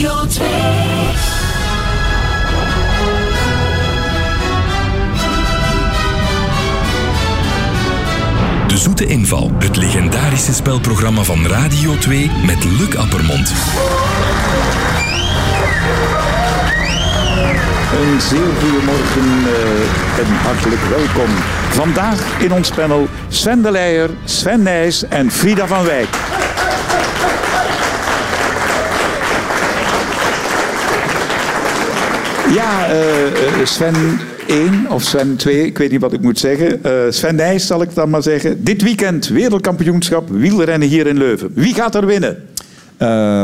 Radio 2. De Zoete Inval, het legendarische spelprogramma van Radio 2 met Luc Appermond. Een zeer goede morgen eh, en hartelijk welkom. Vandaag in ons panel Sven de Leijer, Sven Nijs en Frida van Wijk. Ja, eh, eh, Sven 1 of Sven 2, ik weet niet wat ik moet zeggen. Eh, Sven Nijs zal ik dan maar zeggen. Dit weekend wereldkampioenschap wielrennen hier in Leuven. Wie gaat er winnen?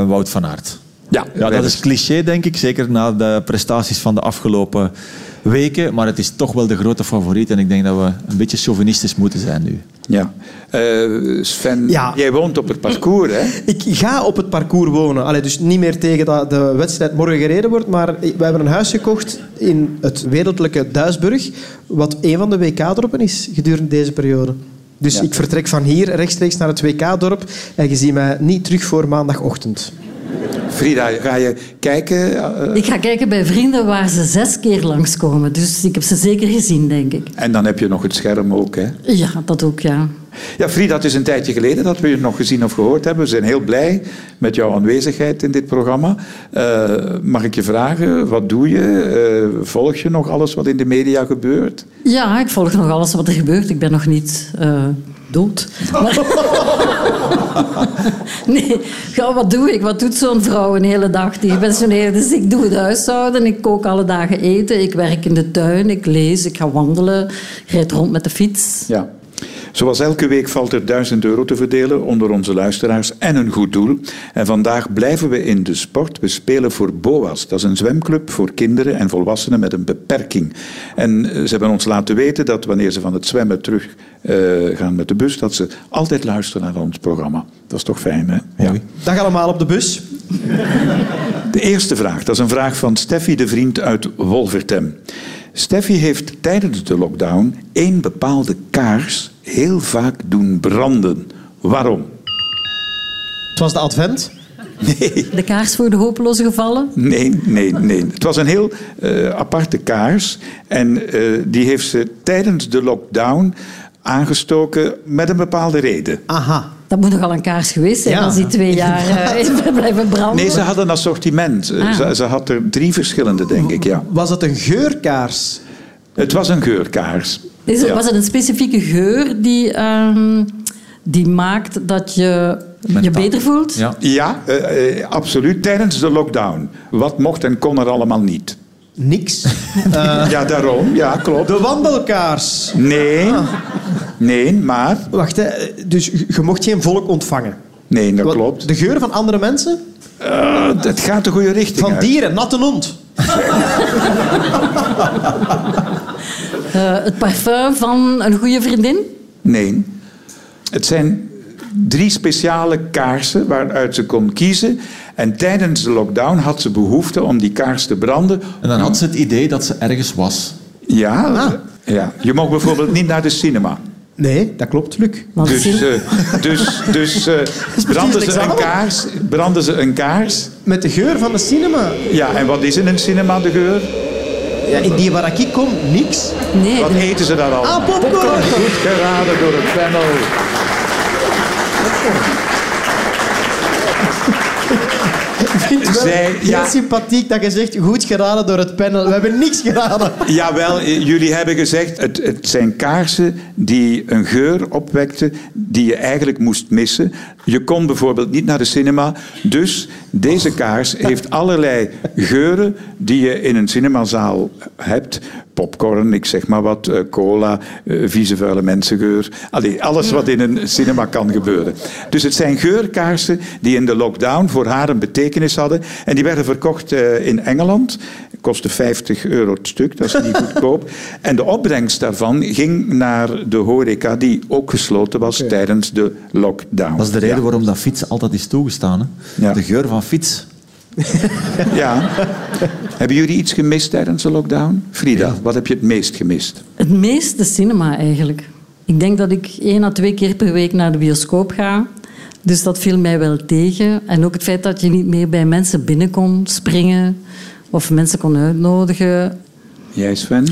Wout van Aert. Ja, Ja, dat is cliché, denk ik. Zeker na de prestaties van de afgelopen weken. Maar het is toch wel de grote favoriet. En ik denk dat we een beetje chauvinistisch moeten zijn nu. Ja. Eh, Sven, Ja. jij woont op het parcours, hè? Ik ga op het parcours wonen. Allee, dus niet meer tegen dat de wedstrijd morgen gereden wordt. Maar we hebben een huis gekocht in het wereldlijke Duisburg. Wat een van de WK-dorpen is gedurende deze periode. Dus Ja. ik vertrek van hier rechtstreeks naar het WK-dorp. En je ziet mij niet terug voor maandagochtend. Frida, ga je kijken? eh, Ik ga kijken bij vrienden waar ze zes keer langskomen. Dus ik heb ze zeker gezien, denk ik. en dan heb je nog het scherm ook, hè? Ja, dat ook, ja. Ja, Frida, het is een tijdje geleden dat we je nog gezien of gehoord hebben. We zijn heel blij met jouw aanwezigheid in dit programma. Eh, mag ik je vragen, wat doe je? Eh, volg je nog alles wat in de media gebeurt? Ja, ik volg nog alles wat er gebeurt. Ik ben nog niet nee, wat doe ik? Wat doet zo'n vrouw een hele dag die gepensioneerd is? Ik doe het huishouden, ik kook alle dagen eten, ik werk in de tuin, ik lees, ik ga wandelen, ik rijd rond met de fiets. Ja. Zoals elke week valt er 1000 euro te verdelen onder onze luisteraars en een goed doel. En vandaag blijven we in de sport. We spelen voor BOA's. Dat is een zwemclub voor kinderen en volwassenen met een beperking. En eh, ze hebben ons laten weten dat wanneer ze van het zwemmen terug eh, gaan met de bus, dat ze altijd luisteren naar ons programma. Dat is toch fijn, hè? Ja. Dag allemaal op de bus. De eerste vraag, dat is een vraag van Steffi de Vriend uit Wolvertem. Steffi heeft tijdens de lockdown één bepaalde kaars heel vaak doen branden. Waarom? Het was de advent. Nee, De kaars voor de hopeloze gevallen. nee, nee, nee. Het was een heel eh, aparte kaars. En eh, die heeft ze tijdens de lockdown aangestoken met een bepaalde reden. Aha. Dat moet nogal een kaars geweest zijn Ja, als die twee jaar eh, even blijven branden. Nee, ze had een assortiment. Ah. Ze, ze had er drie verschillende, denk ik, ja. Was het een geurkaars? Het was een geurkaars. Is het, Ja. Was het een specifieke geur die, ehm, die maakt dat je je beter voelt? Ja. Ja, eh, eh, absoluut. Tijdens de lockdown. Wat mocht en kon er allemaal niet? Niks. Ja, daarom. Ja, klopt. De wandelkaars. Nee. Nee, maar... Wacht, hè. dus je mocht geen volk ontvangen. Nee, dat Wat- klopt. De geur van andere mensen? Eh, het gaat de goede richting Van uit. dieren, natte hond. Eh, het parfum van een goede vriendin? Nee. Het zijn drie speciale kaarsen waaruit ze kon kiezen. En tijdens de lockdown had ze behoefte om die kaars te branden. En dan had ze het idee dat ze ergens was. Ja, Ah. ja. je mocht bijvoorbeeld niet naar de cinema. Nee, dat klopt, Luc. Dus, eh, dus, dus eh, branden, ze een kaars, branden ze een kaars. Met de geur van de cinema. Ja, en wat is in een cinema de geur? Ja, in die waar ik kom, niks. nee, Wat eten ze daar al? Ah, popcorn. Goed geraden door het panel. Heel ja. sympathiek dat je zegt, goed geraden door het panel. We hebben niks geraden. Jawel, eh, jullie hebben gezegd, het, het zijn kaarsen die een geur opwekten die je eigenlijk moest missen. Je kon bijvoorbeeld niet naar de cinema, dus deze kaars heeft allerlei geuren die je in een cinemazaal hebt. Popcorn, ik zeg maar wat, eh, cola, eh, vieze vuile mensengeur. Allee, alles wat in een cinema kan gebeuren. Dus het zijn geurkaarsen die in de lockdown voor haar een betekenis hadden. En die werden verkocht eh, in Engeland. Kostte 50 euro het stuk, dat is niet goedkoop. En de opbrengst daarvan ging naar de horeca, die ook gesloten was tijdens de lockdown. Dat is de reden Waarom dat fiets altijd is toegestaan. Hè? Ja. De geur van fiets. Ja. Hebben jullie iets gemist tijdens de lockdown? Frida, wat heb je het meest gemist? Het meeste cinema eigenlijk. Ik denk dat ik één à twee keer per week naar de bioscoop ga. Dus dat viel mij wel tegen. En ook het feit dat je niet meer bij mensen binnen kon springen of mensen kon uitnodigen. Jij Sven?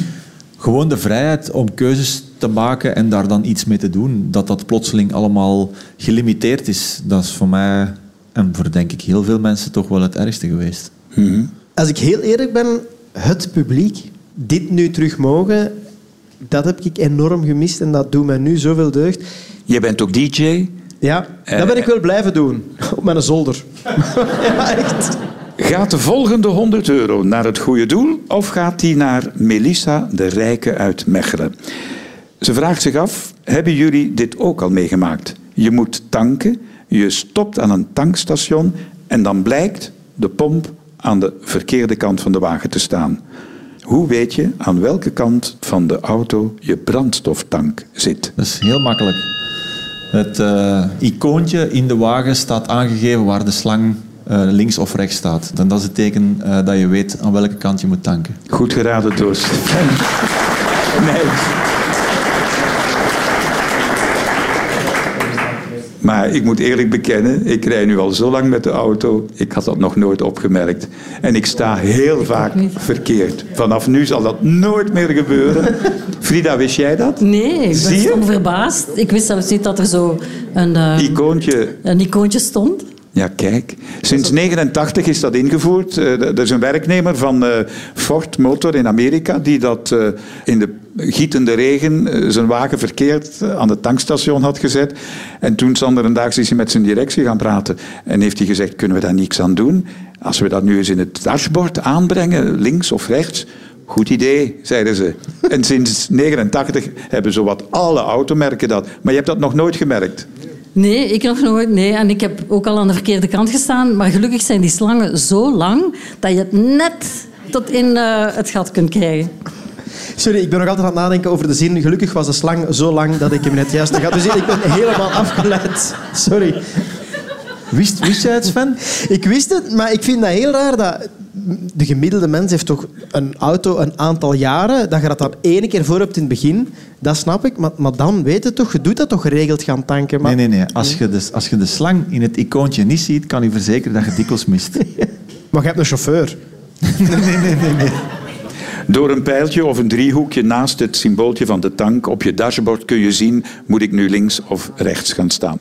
Gewoon de vrijheid om keuzes te maken en daar dan iets mee te doen. Dat dat plotseling allemaal gelimiteerd is, dat is voor mij en voor denk ik heel veel mensen toch wel het ergste geweest. Als ik heel eerlijk ben, het publiek, dit nu terug mogen, dat heb ik enorm gemist en dat doet mij nu zoveel deugd. Je bent ook DJ. Ja, Eh, dat ben ik wel blijven doen. Op mijn zolder. ja, echt. Gaat de volgende 100 euro naar het goede doel of gaat die naar Melissa de Rijke uit Mechelen? Ze vraagt zich af, hebben jullie dit ook al meegemaakt? Je moet tanken, je stopt aan een tankstation en dan blijkt de pomp aan de verkeerde kant van de wagen te staan. Hoe weet je aan welke kant van de auto je brandstoftank zit? Dat is heel makkelijk. Het eh, icoontje in de wagen staat aangegeven waar de slang eh, links of rechts staat. En dat is het teken eh, dat je weet aan welke kant je moet tanken. Goed geraden Sven. Nee. Maar ik moet eerlijk bekennen, ik rij nu al zo lang met de auto, ik had dat nog nooit opgemerkt. En ik sta heel vaak verkeerd. Vanaf nu zal dat nooit meer gebeuren. Frida, wist jij dat? Nee, ik ben Zie stom verbaasd. Ik wist zelfs niet dat er zo een, eh, Icoontje een icoontje stond. Ja, kijk. Sinds 89 is dat ingevoerd. Eh, Er is een werknemer van eh, Ford Motor in Amerika die dat in de gietende regen eh, zijn wagen verkeerd aan het tankstation had gezet. En toen Sander een dag hij met zijn directie gaan praten. En heeft hij gezegd, kunnen we daar niks aan doen? Als we dat nu eens in het dashboard aanbrengen, links of rechts... Goed idee, zeiden ze. En sinds 89 hebben zowat alle automerken dat. Maar je hebt dat nog nooit gemerkt. Nee, ik nog nooit. Nee. En ik heb ook al aan de verkeerde kant gestaan. Maar gelukkig zijn die slangen zo lang dat je het net tot in eh, het gat kunt krijgen. Sorry, ik ben nog altijd aan het nadenken over de zin. Gelukkig was de slang zo lang dat ik hem net juist had. Dus ik ben helemaal afgeleid. Sorry. Wist, wist jij het, Sven? Ik wist het, maar ik vind dat heel raar dat de gemiddelde mens heeft toch een auto een aantal jaren. Dat je dat dan één keer voor hebt in het begin, dat snap ik. Maar, maar dan weet je toch, je doet dat toch geregeld gaan tanken. Maar... Nee, nee, nee. Als je, de, als je de slang in het icoontje niet ziet, kan je verzekeren dat je dikwijls mist. Maar je hebt een chauffeur. Door een pijltje of een driehoekje naast het symbooltje van de tank op je dashboard kun je zien, moet ik nu links of rechts gaan staan.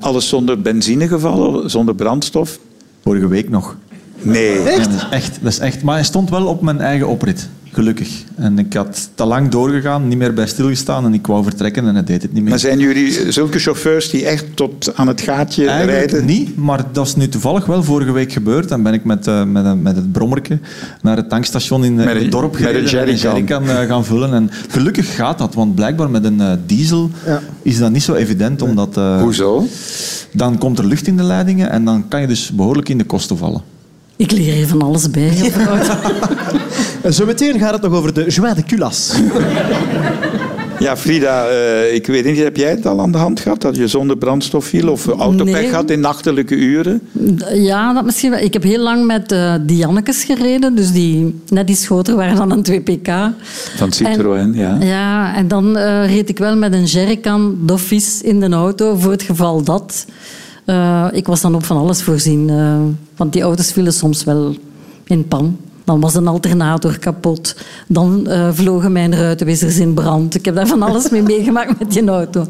Alles zonder benzinegevallen, zonder brandstof? Vorige week nog. Nee. Is echt, dat is echt. Maar hij stond wel op mijn eigen oprit. Gelukkig. En ik had te lang doorgegaan, niet meer bij stilgestaan en ik wou vertrekken en hij deed het niet meer. Maar zijn jullie zulke chauffeurs die echt tot aan het gaatje Eigenlijk rijden? niet, maar dat is nu toevallig wel vorige week gebeurd. Dan ben ik met, eh, met, een- met het brommerke naar het tankstation in, eh, Met in een- het dorp met een gereden en een jerrycan. jerrycan eh, gaan vullen. En gelukkig gaat dat, want blijkbaar met een eh, diesel Ja. is dat niet zo evident. Omdat, eh, Hoezo? Dan komt er lucht in de leidingen en dan kan je dus behoorlijk in de kosten vallen. Ik leer hier van alles bij. En zometeen gaat het nog over de joie de culas. Ja, Frida, eh, ik weet niet, heb jij het al aan de hand gehad? Dat je zonder brandstof viel of autopech Nee. had in nachtelijke uren? Ja, dat misschien wel. Ik heb heel lang met eh Diannekes gereden, dus die net iets groter waren dan een 2PK. Van Citroën, ja. Ja, en dan eh, reed ik wel met een jerrycan d'office in de auto voor het geval dat. Eh, ik was dan op van alles voorzien, eh, want die auto's vielen soms wel in pan. Dan was een alternator kapot. Dan eh, vlogen mijn ruitenwissers in brand. Ik heb daar van alles mee meegemaakt met die auto.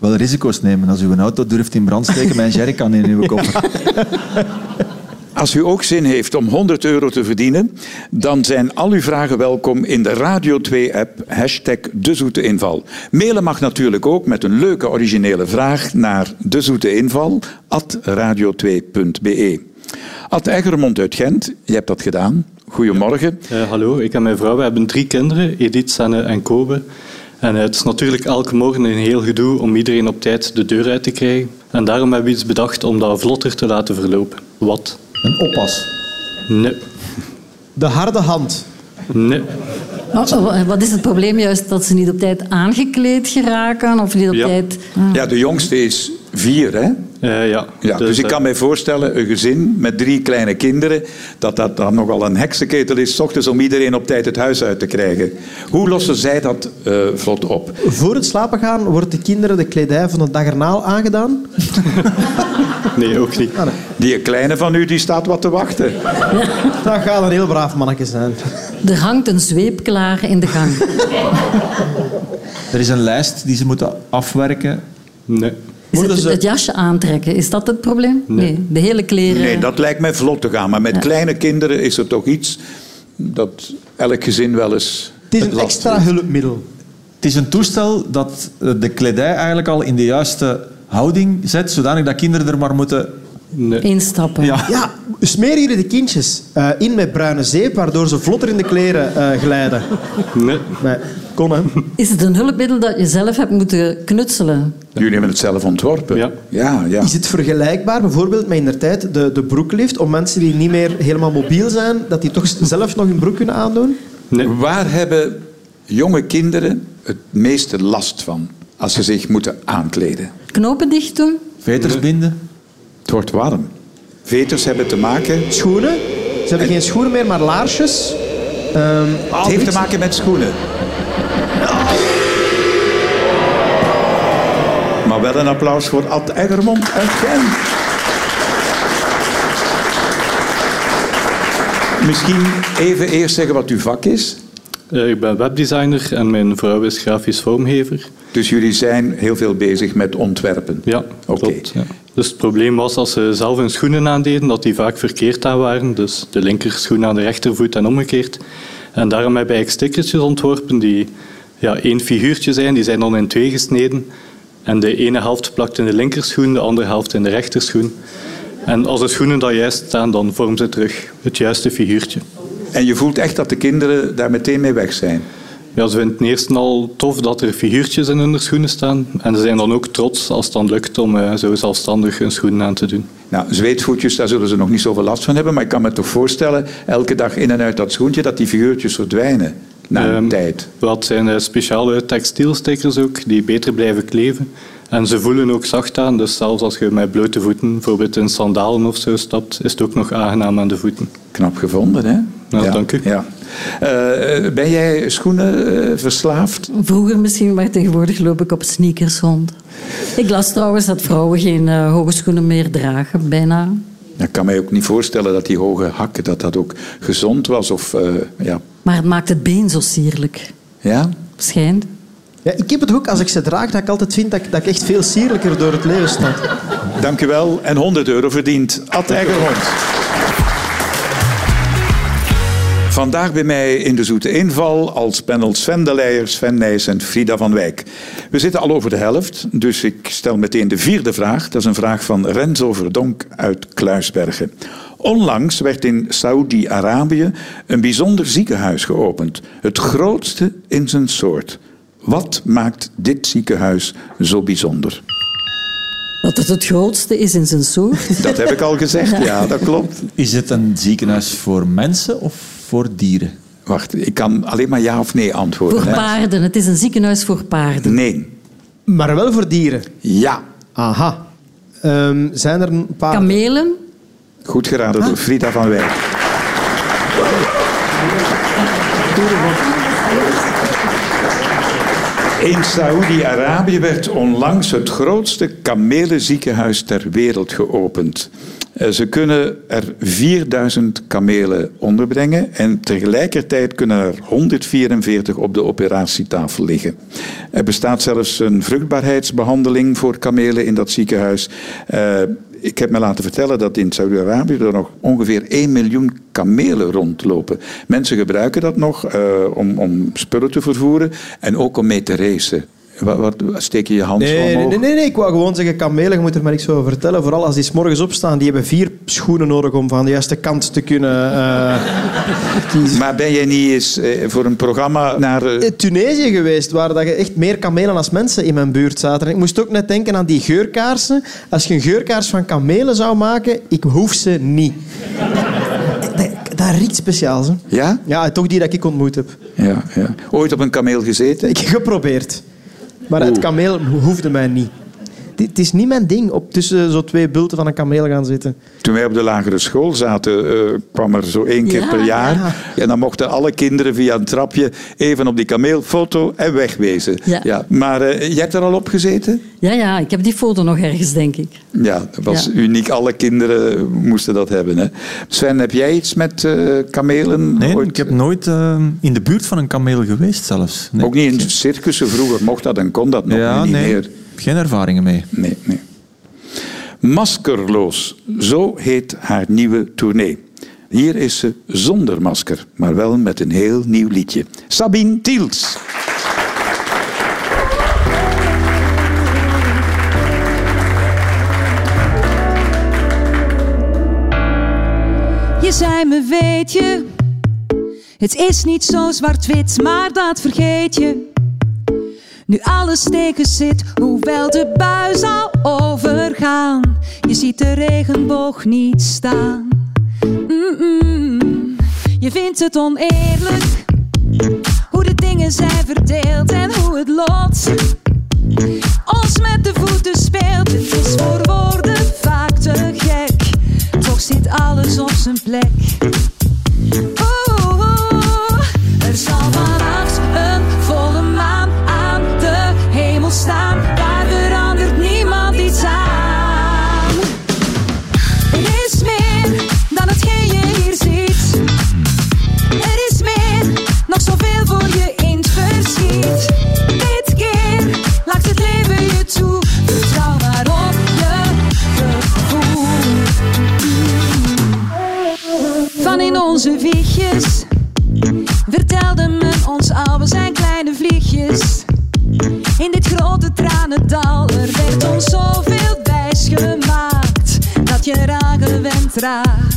Wel risico's nemen. Als u een auto durft in brand steken met een jerrycan in uw koffer. Als u ook zin heeft om 100 euro te verdienen, dan zijn al uw vragen welkom in de Radio 2-app, hashtag De Zoete Inval. Mailen mag natuurlijk ook met een leuke originele vraag naar dezoeteinval, at radio2.be. Ad Eggermond uit Gent, je hebt dat gedaan. Goedemorgen. Eh, hallo, ik en mijn vrouw we hebben drie kinderen, Edith, Sanne en Kobe. En eh, het is natuurlijk elke morgen een heel gedoe om iedereen op tijd de deur uit te krijgen. En daarom hebben we iets bedacht om dat vlotter te laten verlopen. Wat? Een oppas. Nee. De harde hand. Nee. Wat is het probleem juist? Dat ze niet op tijd aangekleed geraken? Of niet op Ja. tijd... Ah. Ja, de jongste is vier, hè? Eh, ja. Ja, dus, ik eh, kan mij voorstellen, een gezin met drie kleine kinderen, dat dat dan nogal een heksenketel is, 's ochtends om iedereen op tijd het huis uit te krijgen. Hoe lossen zij dat eh, vlot op? Voor het slapen gaan wordt de kinderen de kledij van de dag erna aangedaan. Nee, ook niet. Ah, nee. Die kleine van u die staat wat te wachten. Dat gaat een heel braaf mannetje zijn. Er hangt een zweep klaar in de gang. Er is een lijst die ze moeten afwerken. Nee. Is Worden het, ze- het jasje aantrekken, is dat het probleem? Nee. De hele kleren... Nee, dat lijkt mij vlot te gaan. Maar met kleine kinderen is er toch iets dat elk gezin wel eens Het is een extra heeft. hulpmiddel. Het is een toestel dat eh, de kledij eigenlijk al in de juiste houding zet, zodanig dat kinderen er maar moeten... nee. Instappen. Ja. Ja, smeren jullie de kindjes eh, in met bruine zeep, waardoor ze vlotter in de kleren eh, glijden? Nee. Nee, kon hè. Is het een hulpmiddel dat je zelf hebt moeten knutselen? Jullie hebben het zelf ontworpen. Ja. ja, ja. Is het vergelijkbaar bijvoorbeeld met in de tijd de, de broeklift, om mensen die niet meer helemaal mobiel zijn, dat die toch zelf nog hun broek kunnen aandoen? Nee. Waar hebben jonge kinderen het meeste last van als ze zich moeten aankleden? Knopen dicht doen? Veters binden. Het wordt warm. Veters hebben te maken... Schoenen? Ze hebben geen schoenen meer, maar laarsjes. Ehm, Het heeft te maken met schoenen. Maar wel een applaus voor Ad Eggermond uit Gent. Misschien even eerst zeggen wat uw vak is. Eh, ik ben webdesigner en mijn vrouw is grafisch vormgever. Dus jullie zijn heel veel bezig met ontwerpen. Ja, Oké. Ja. Dus het probleem was als ze zelf hun schoenen aandeden, dat die vaak verkeerd aan waren. Dus de linkerschoen aan de rechtervoet en omgekeerd. En daarom hebben wij stickertjes ontworpen die ja, één figuurtje zijn. Die zijn dan in twee gesneden. En de ene helft plakt in de linkerschoen, de andere helft in de rechterschoen. En als de schoenen dan juist staan, dan vormen ze terug het juiste figuurtje. En je voelt echt dat de kinderen daar meteen mee weg zijn. Ja, ze vinden het eerst al tof dat er figuurtjes in hun schoenen staan. En ze zijn dan ook trots als het dan lukt om eh, zo zelfstandig hun schoenen aan te doen. Nou, zweetvoetjes, daar zullen ze nog niet zoveel last van hebben. Maar ik kan me toch voorstellen, elke dag in en uit dat schoentje, dat die figuurtjes verdwijnen na een Ehm, tijd. Het zijn eh, speciale textielstickers ook, die beter blijven kleven. En ze voelen ook zacht aan, dus zelfs als je met blote voeten bijvoorbeeld in sandalen of zo stapt, is het ook nog aangenaam aan de voeten. Knap gevonden, hè? Nou, dank u. Ja. Eh, ben jij schoenen eh, verslaafd? Vroeger misschien, maar tegenwoordig loop ik op sneakers rond. Ik las trouwens dat vrouwen geen eh, hoge schoenen meer dragen, bijna. Ik kan mij ook niet voorstellen dat die hoge hakken dat dat ook gezond was. Of, eh, ja. Maar het maakt het been zo sierlijk. ja? Schijnt. Ja, ik heb het ook, als ik ze draag, dat ik altijd vind dat ik, dat ik echt veel sierlijker door het leven sta. Dank u wel. En 100 euro verdiend. Ad. Vandaag bij mij in de Zoete Inval als panel Sven de Leijer, Sven Nijs en Frida van Wijk. We zitten al over de helft, dus ik stel meteen de vierde vraag. Dat is een vraag van Renzo Verdonk uit Kluisbergen. Onlangs werd in Saoedi-Arabië een bijzonder ziekenhuis geopend. Het grootste in zijn soort. Wat maakt dit ziekenhuis zo bijzonder? Dat het het grootste is in zijn soort. Dat heb ik al gezegd, ja, dat klopt. Is het een ziekenhuis voor mensen of voor dieren? Wacht, ik kan alleen maar ja of nee antwoorden. Voor hè? paarden. Het is een ziekenhuis voor paarden. Nee. Maar wel voor dieren. Ja. Aha. Ehm, zijn er een paar... Kamelen. Goed geraden door Frida van Wijk. In Saoedi-Arabië werd onlangs het grootste kamelenziekenhuis ter wereld geopend. Eh, Ze kunnen er 4000 kamelen onderbrengen en tegelijkertijd kunnen er 144 op de operatietafel liggen. Er bestaat zelfs een vruchtbaarheidsbehandeling voor kamelen in dat ziekenhuis. Eh, ik heb me laten vertellen dat in Saudi-Arabië er nog ongeveer 1 miljoen kamelen rondlopen. Mensen gebruiken dat nog eh, om, om spullen te vervoeren en ook om mee te racen. Wat, wat, steek je je hand Nee, nee, omhoog? nee, nee, nee, ik wou gewoon zeggen, kamelen, je moet er maar niks over vertellen. Vooral als die 's morgens opstaan, die hebben vier schoenen nodig om van de juiste kant te kunnen eh, kiezen. Maar ben jij niet eens eh, voor een programma naar... eh, Tunesië geweest, waar dat je echt meer kamelen als mensen in mijn buurt zaten. En ik moest ook net denken aan die geurkaarsen. Als je een geurkaars van kamelen zou maken, ik hoef ze niet. Dat riekt speciaal, hè? ja? Ja, toch die dat ik ontmoet heb. Ja, ja. Ooit op een kameel gezeten? Ik heb geprobeerd. Maar het kameel hoefde mij niet. Het- is niet mijn ding op tussen zo twee bulten van een kameel gaan zitten. Toen wij op de lagere school zaten, eh, kwam er zo één keer Ja, per jaar. ja. En dan mochten alle kinderen via een trapje even op die kameel foto en wegwezen. Ja. Maar eh, jij hebt er al op gezeten? Ja, ja, ik heb die foto nog ergens, denk ik. Ja, dat was Ja. uniek. Alle kinderen moesten dat hebben. Hè. Sven, heb jij iets met eh, kamelen? Nee, ooit? ik heb nooit in de buurt van een kameel geweest zelfs. Nee. Ook niet in circussen vroeger mocht dat en kon dat nog niet nee. meer. Geen ervaringen mee. Nee, nee. Maskerloos, zo heet haar nieuwe tournee. Hier is ze zonder masker, maar wel met een heel nieuw liedje. Sabine Tiels. Je zei me, weet je, het is niet zo zwart-wit, maar dat vergeet je. Nu alles tegen zit, hoewel de bui zal overgaan. Je ziet de regenboog niet staan. Je vindt het oneerlijk, hoe de dingen zijn verdeeld en hoe het lot ons met de voeten speelt. Het is voor woorden vaak te gek, toch zit alles op zijn plek. mostrar.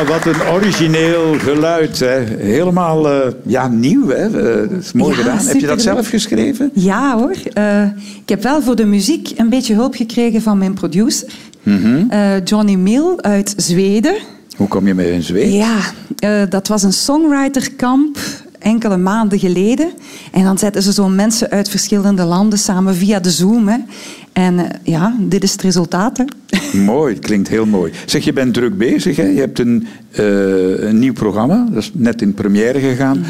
Ja, wat een origineel geluid. Hè. Helemaal eh, ja, nieuw. Hè. Eh, dat is mooi Ja, gedaan. Heb je dat zelf geschreven? Ja hoor. Eh, ik heb wel voor de muziek een beetje hulp gekregen van mijn producer. Eh, Johnny Mill uit Zweden. Hoe kom je mee in Zweden? Ja, dat was een songwriterkamp enkele maanden geleden. En dan zetten ze zo mensen uit verschillende landen samen via de Zoom. Hè. En ja, dit is het resultaat. Hè. Mooi, klinkt heel mooi. Zeg, je bent druk bezig. Hè? Je hebt een, eh, een nieuw programma. Dat is net in première gegaan.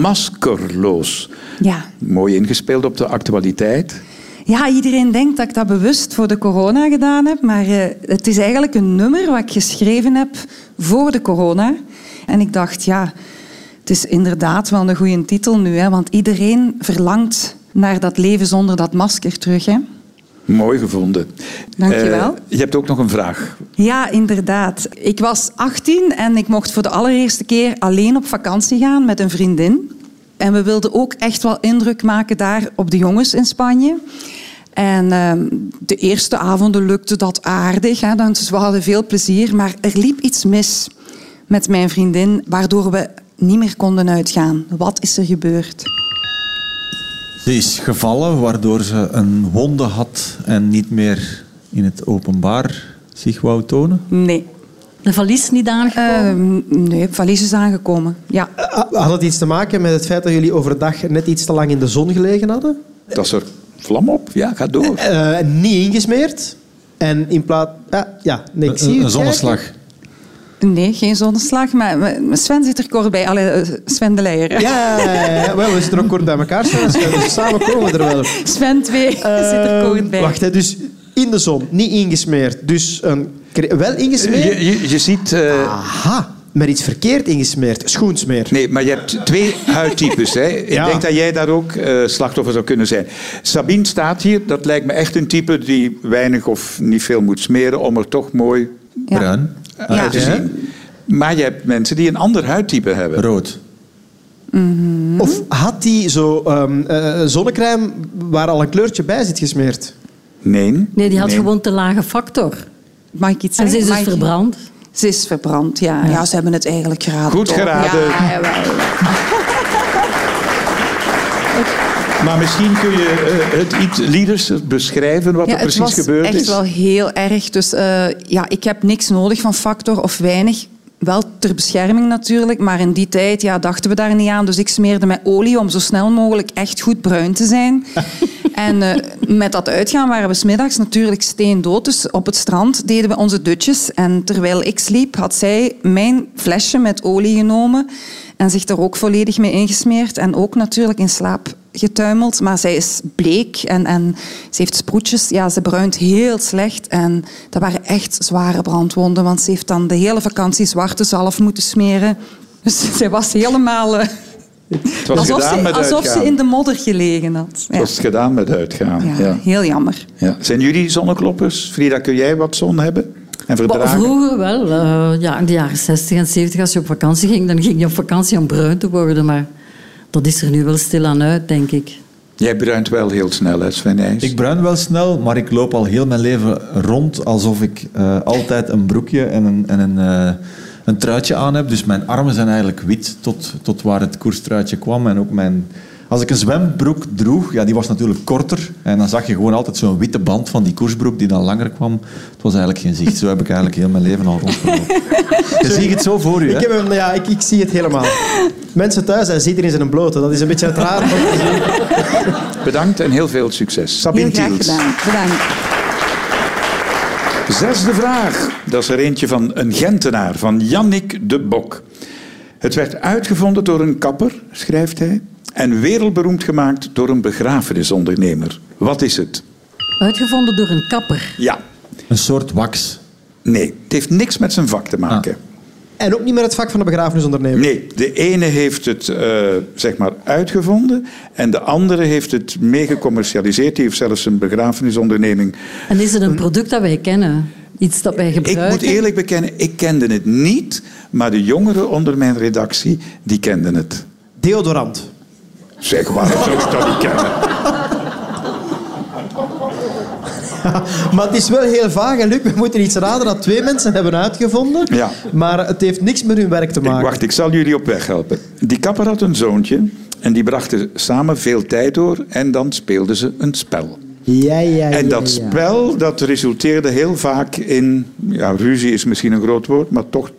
Maskerloos. Ja. Mooi ingespeeld op de actualiteit. Ja, iedereen denkt dat ik dat bewust voor de corona gedaan heb. Maar eh, het is eigenlijk een nummer wat ik geschreven heb voor de corona. En ik dacht, ja, het is inderdaad wel een goede titel nu. Hè, want iedereen verlangt naar dat leven zonder dat masker terug. Hè. Mooi gevonden. Dank je wel. Eh, je hebt ook nog een vraag. Ja, inderdaad. Ik was 18 en ik mocht voor de allereerste keer alleen op vakantie gaan met een vriendin. En we wilden ook echt wel indruk maken daar op de jongens in Spanje. En ehm, de eerste avonden lukte dat aardig. Hè, dus we hadden veel plezier. Maar er liep iets mis met mijn vriendin, waardoor we niet meer konden uitgaan. Wat is er gebeurd? Ze is gevallen, waardoor ze een wonde had en niet meer in het openbaar zich wou tonen. Nee. De valies niet aangekomen? Ehm, nee, valies is aangekomen. Ja. Ah, Had het iets te maken met het feit dat jullie overdag net iets te lang in de zon gelegen hadden? Dat is er vlam op. Ja, ga door. Eh, niet ingesmeerd. En in plaats... Ah, ja, nee, ik zie Een, zonneslag. kijken. Nee, geen zonneslag. Maar Sven zit er kort bij. Allee, eh, Sven de Leijer. Ja, ja, ja, ja. Wel, we zitten ook kort bij elkaar. Sven, Dus samen komen we er wel. Sven 2 zit er kort bij. Eh, Wacht, hè, dus in de zon, niet ingesmeerd. Dus een, wel ingesmeerd. Je, je, je ziet... eh, Aha, maar iets verkeerd ingesmeerd. Schoensmeer. Nee, maar je hebt twee huidtypes. Hè. Ik Ja. denk dat jij daar ook eh, slachtoffer zou kunnen zijn. Sabine staat hier. Dat lijkt me echt een type die weinig of niet veel moet smeren om er toch mooi Ja. Bruin, Ja. te zien. Maar je hebt mensen die een ander huidtype hebben. rood. Of had die zo ehm, eh, zonnecrème waar al een kleurtje bij zit gesmeerd? Nee. Nee, die had gewoon te lage factor. Mag ik iets En zeggen? ze is dus verbrand. Ze is verbrand, ja. ja. ze hebben het eigenlijk geraden. Goed toch? geraden. Ja, jawel. Maar misschien kun je eh, het iets lieders beschrijven wat Ja, er het precies was gebeurd echt is. wel heel erg. Dus eh, ja, ik heb niks nodig van factor of weinig. Wel ter bescherming natuurlijk, maar in die tijd ja, dachten we daar niet aan. Dus ik smeerde met olie om zo snel mogelijk echt goed bruin te zijn. en eh, met dat uitgaan waren we smiddags natuurlijk steendood. Dus op het strand deden we onze dutjes. En terwijl ik sliep, had zij mijn flesje met olie genomen en zich er ook volledig mee ingesmeerd. En ook natuurlijk in slaap getuimeld. Maar zij is bleek en, en ze heeft sproetjes. Ja, ze bruint heel slecht. En dat waren echt zware brandwonden. Want ze heeft dan de hele vakantie zwarte zalf moeten smeren. Dus zij was helemaal... eh, Het was alsof gedaan ze, met alsof uitgaan. ze in de modder gelegen had. Het Ja. was gedaan met uitgaan. Ja, Ja. heel jammer. Ja. Zijn jullie zonnekloppers? Frida, kun jij wat zon hebben en verdragen? Vroeger wel. eh, ja, in de jaren 60 en 70 als je op vakantie ging, dan ging je op vakantie om bruin te worden. Maar dat is er nu wel stilaan uit, denk ik. Jij bruint wel heel snel, hè, Sven Nijs? Ik bruin wel snel, maar ik loop al heel mijn leven rond alsof ik eh, altijd een broekje en een, en een, eh, een truitje aan heb. Dus mijn armen zijn eigenlijk wit tot, tot waar het koerstruitje kwam. En ook mijn... Als ik een zwembroek droeg, ja, die was natuurlijk korter. En dan zag je gewoon altijd zo'n witte band van die koersbroek die dan langer kwam. Het was eigenlijk geen zicht. Zo heb ik eigenlijk heel mijn leven al rondgelopen. Je ziet het zo voor je, Ik, hè? heb hem, ja, ik, ik zie het helemaal. Mensen thuis, hij ziet er in zijn blote. Dat is een beetje het raar. om te zien. Bedankt en heel veel succes. Heel Sabine graag Tiels. gedaan. Bedankt. Zesde vraag. Dat is er eentje van een Gentenaar, van Jannik de Bok. Het werd uitgevonden door een kapper, schrijft hij, en wereldberoemd gemaakt door een begrafenisondernemer. Wat is het? Uitgevonden door een kapper. Ja. Een soort wax. Nee, het heeft niks met zijn vak te maken. En ook niet meer het vak van de begrafenisondernemer. Nee, de ene heeft het eh, zeg maar uitgevonden en de andere heeft het mee gecommercialiseerd. Die heeft zelfs een begrafenisonderneming. En is het een product dat wij kennen? Iets dat wij Ik gebruiken? moet eerlijk bekennen, ik kende het niet, maar de jongeren onder mijn redactie, die kenden het. Deodorant. Zeg, ik dat niet kennen? Maar het is wel heel vaag. En Luc, we moeten iets raden dat twee mensen hebben uitgevonden. Ja. Maar het heeft niks met hun werk te Ik, maken. wacht, ik zal jullie op weg helpen. Die kapper had een zoontje en die brachten samen veel tijd door en dan speelden ze een spel. Ja, ja. En dat ja. spel dat resulteerde heel vaak in, ja, ruzie is misschien een groot woord, maar toch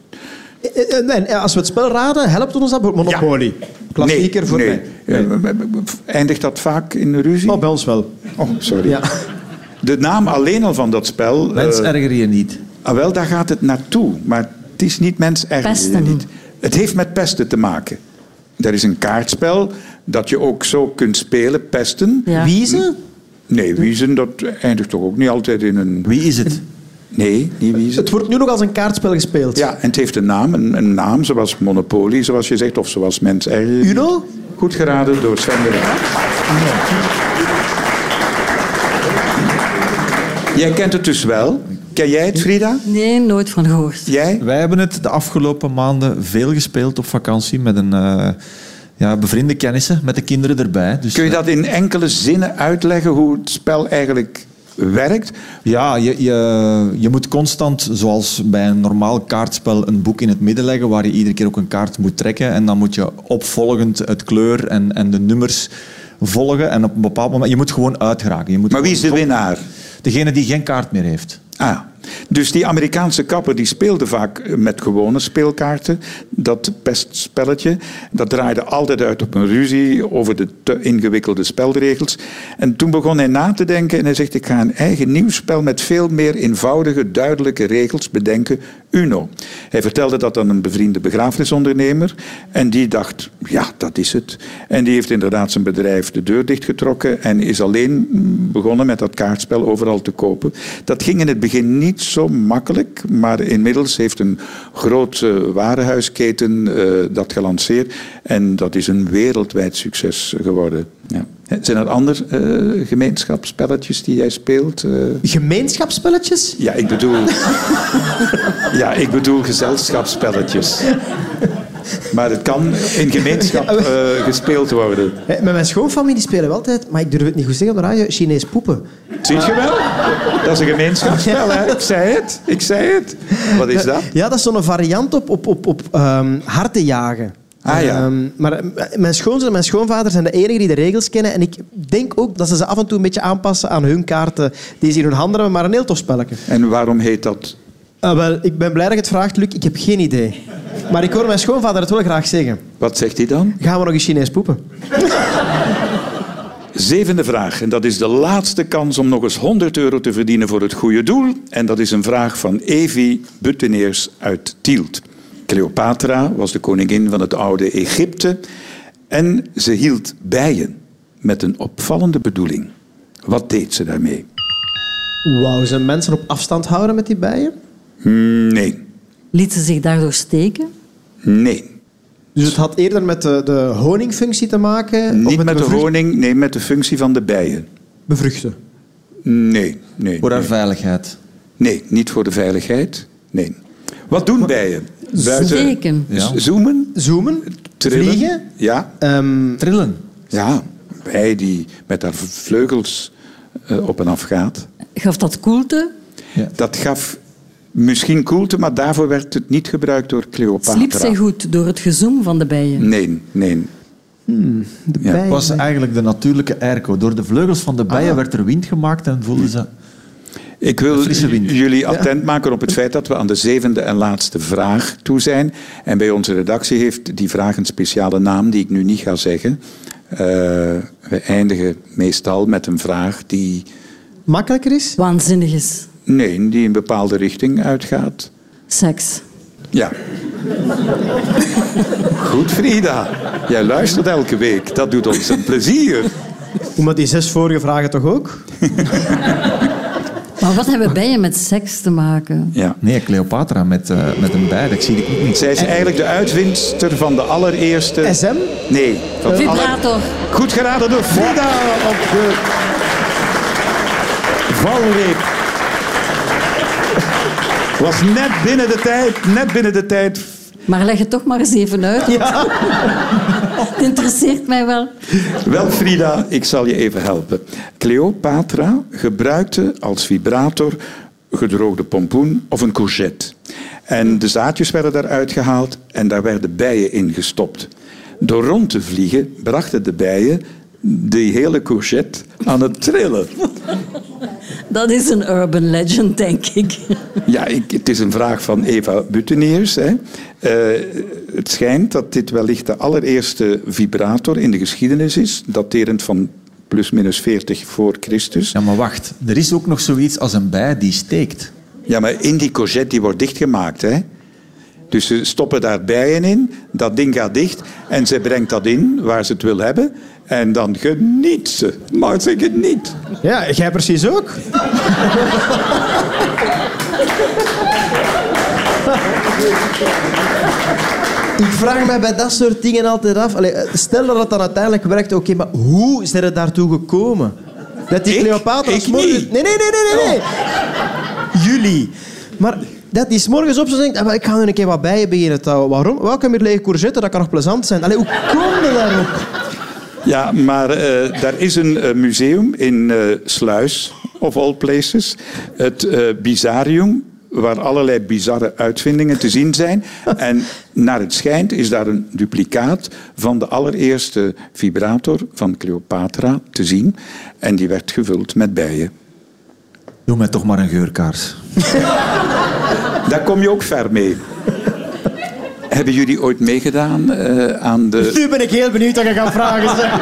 En als we het spel raden, helpt ons dat? Monopoly. Klassieker nee, voor nee. mij. Nee. Eh, Eindigt dat vaak in ruzie? Oh, bij ons wel. Oh, sorry. Ja. De naam alleen al van dat spel... Mens eh, erger je niet. ah, wel, daar gaat het naartoe. Maar het is niet mens erger je Pesten. niet. Het heeft met pesten te maken. Er is een kaartspel dat je ook zo kunt spelen, pesten. Ja. Wiezen? Nee, wiezen, dat eindigt toch ook niet altijd in een... Wie is het? Nee, niet wiezen. Het wordt nu nog als een kaartspel gespeeld. Ja, en het heeft een naam, een, een naam zoals Monopoly, zoals je zegt, of zoals mens erger. Uno? Goed geraden door Sven de Raad. Jij kent het dus wel. Ken jij het, Frida? Nee, nooit van gehoord. Jij? Wij hebben het de afgelopen maanden veel gespeeld op vakantie met een eh, ja, bevriende kennissen, met de kinderen erbij. Dus, Kun je eh, dat in enkele zinnen uitleggen hoe het spel eigenlijk werkt. Ja, je, je, je moet constant, zoals bij een normaal kaartspel, een boek in het midden leggen waar je iedere keer ook een kaart moet trekken. En dan moet je opvolgend het kleur en, en de nummers volgen. En op een bepaald moment, je moet gewoon uitgeraken. Je moet Maar wie is de winnaar? Degene die geen kaart meer heeft. Ah, dus die Amerikaanse kapper die speelde vaak met gewone speelkaarten. Dat pestspelletje. Dat draaide altijd uit op een ruzie over de te ingewikkelde spelregels. En toen begon hij na te denken en hij zegt: Ik ga een eigen nieuw spel met veel meer eenvoudige, duidelijke regels bedenken. Uno. Hij vertelde dat aan een bevriende begrafenisondernemer. En die dacht: Ja, dat is het. En die heeft inderdaad zijn bedrijf de deur dichtgetrokken en is alleen begonnen met dat kaartspel overal te kopen. Dat ging in het begin niet zo makkelijk, maar inmiddels heeft een grote warenhuisketen eh, dat gelanceerd en dat is een wereldwijd succes geworden. Ja. Zijn er andere eh, gemeenschapsspelletjes die jij speelt? eh? Gemeenschapsspelletjes? Ja, ik bedoel. ja, ik bedoel gezelschapsspelletjes. Maar het kan in gemeenschap eh, gespeeld worden. Met mijn schoonfamilie spelen we altijd, maar ik durf het niet goed zeggen op de radio, Chinees poepen. Zie je wel? Dat is een gemeenschapsspel, hè? Ik zei het. Ik zei het. Wat is dat? Ja, dat is zo'n variant op, op, op, op ehm, harten jagen. Ah, ja. Ehm, maar eh, mijn schoonzoon en mijn schoonvader zijn de enigen die de regels kennen. En ik denk ook dat ze ze af en toe een beetje aanpassen aan hun kaarten die ze in hun handen hebben. Maar een heel tof spelletje. En waarom heet dat? Ah, wel, ik ben blij dat je het vraagt, Luc. Ik heb geen idee. Maar ik hoor mijn schoonvader het wel graag zeggen. Wat zegt hij dan? Gaan we nog eens Chinees poepen? Zevende vraag. En dat is de laatste kans om nog eens 100 euro te verdienen voor het goede doel. En dat is een vraag van Evi Butteneers uit Tielt. Cleopatra was de koningin van het oude Egypte. En ze hield bijen met een opvallende bedoeling. Wat deed ze daarmee? Wou ze mensen op afstand houden met die bijen? Hmm, Nee, Liet ze zich daardoor steken? nee. Dus het had eerder met de, de honingfunctie te maken? of Niet met de bevrucht- honing, nee, met de functie van de bijen. Bevruchten. Nee, nee. Voor haar nee. veiligheid. Nee, niet voor de veiligheid. Nee. Wat doen bijen? Steken. Ja. Zoomen? Zoomen? Trillen? Vliegen? Ja, Ehm, Trillen. ja. Bij die met haar vleugels eh, op en af gaat. Gaf dat koelte? Dat gaf misschien koelte, maar daarvoor werd het niet gebruikt door Cleopatra. Sliep zij goed door het gezoem van de bijen? Nee, nee. de Ja. bijen. was eigenlijk de natuurlijke airco. Door de vleugels van de bijen werd er wind gemaakt en voelden ze... Ik wil jullie attent maken op het feit dat we aan de zevende en laatste vraag toe zijn. En bij onze redactie heeft die vraag een speciale naam die ik nu niet ga zeggen. Eh, we eindigen meestal met een vraag die, Makkelijker is? Waanzinnig is. Nee, die een bepaalde richting uitgaat. Seks. Ja. Goed, Frida. Jij luistert elke week. Dat doet ons een plezier. Omdat die zes vorige vragen toch ook? Maar wat hebben bijen met seks te maken? Ja. Nee, Cleopatra met, eh, met een bij, dat zie ik niet. Zij is eigenlijk de uitvindster van de allereerste... SM? Nee. Van de aller- Vibrator. Goed geraden door Frida op de valreep. Was net binnen de tijd, net binnen de tijd. Maar leg het toch maar eens even uit. Het interesseert mij wel. Wel, Frida, ik zal je even helpen. Cleopatra gebruikte als vibrator gedroogde pompoen of een courgette. En de zaadjes werden daaruit gehaald en daar werden bijen in gestopt. Door rond te vliegen brachten de bijen die hele courgette aan het trillen. Dat is een urban legend, denk ik. Ja, ik, het is een vraag van Eva Butteniers. Hè. Eh, het schijnt dat dit wellicht de allereerste vibrator in de geschiedenis is, daterend van plus minus 40 voor Christus. Ja, maar wacht. Er is ook nog zoiets als een bij die steekt. Ja, maar in die courgette die wordt dichtgemaakt. Hè. Dus ze stoppen daar bijen in, dat ding gaat dicht en ze brengt dat in waar ze het wil hebben. En dan geniet ze. Maar ze geniet. Ja, jij precies ook. Ik vraag mij bij dat soort dingen altijd af. Allee, stel dat het dan uiteindelijk werkt, oké, maar hoe zijn er daartoe gekomen? Dat die? Cleopatra Ik s'morgens- niet. Nee, nee, nee, nee, nee. nee. Jullie. Maar dat die s'morgens op zo denkt, ah, maar ik ga nu een keer wat bijen beginnen te houden. Waarom? Welke meer lege courgette, dat kan nog plezant zijn. Allee, hoe kom je daarop? Ja, maar eh, daar is een eh, museum in eh, Sluis, of all places. Het eh, Bizarium, waar allerlei bizarre uitvindingen te zien zijn. En naar het schijnt is daar een duplicaat van de allereerste vibrator van Cleopatra te zien. En die werd gevuld met bijen. Doe mij toch maar een geurkaars. Daar kom je ook ver mee. Hebben jullie ooit meegedaan eh, aan de... Nu ben ik heel benieuwd wat je gaat vragen. zeg.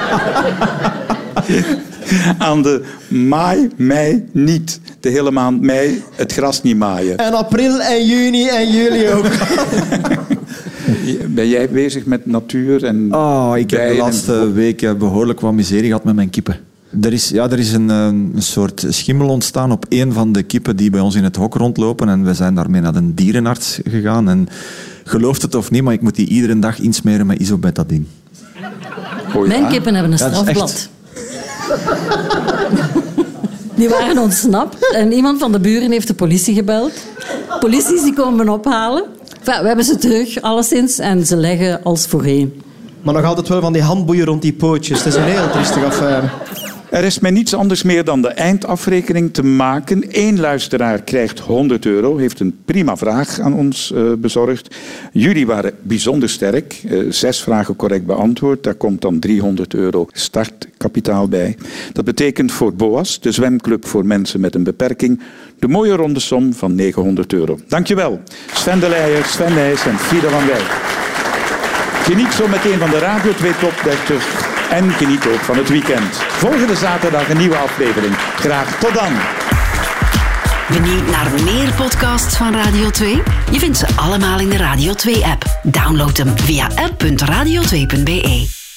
aan de maai mei niet. De hele maand mei het gras niet maaien. En april en juni en juli ook. Ben jij bezig met natuur en Oh, ik heb de en- laatste weken behoorlijk wat miserie gehad met mijn kippen. Er is, ja, er is een, eh, een soort schimmel ontstaan op een van de kippen die bij ons in het hok rondlopen. En we zijn daarmee naar een dierenarts gegaan. En gelooft het of niet, maar ik moet die iedere dag insmeren met isobetadine. Oh ja. Mijn kippen hebben een strafblad. Die waren ontsnapt en iemand van de buren heeft de politie gebeld. Politie is die komen me ophalen. Enfin, we hebben ze terug, alleszins, en ze leggen als voorheen. Maar nog altijd wel van die handboeien rond die pootjes. Het is een heel triestige affaire. Er is mij niets anders meer dan de eindafrekening te maken. Eén luisteraar krijgt 100 euro, heeft een prima vraag aan ons eh, bezorgd. Jullie waren bijzonder sterk, eh, zes vragen correct beantwoord. Daar komt dan 300 euro startkapitaal bij. Dat betekent voor BOAS, de zwemclub voor mensen met een beperking, de mooie ronde som van 900 euro. Dankjewel, Sven de Leijer, Sven Nijs en Frida van Wijk. Geniet zo meteen van de Radio 2 Top 30 en geniet ook van het weekend. Volgende zaterdag een nieuwe aflevering. Graag tot dan. Benieuwd naar meer podcasts van Radio 2? Je vindt ze allemaal in de Radio 2-app. Download hem via app.radio2.be.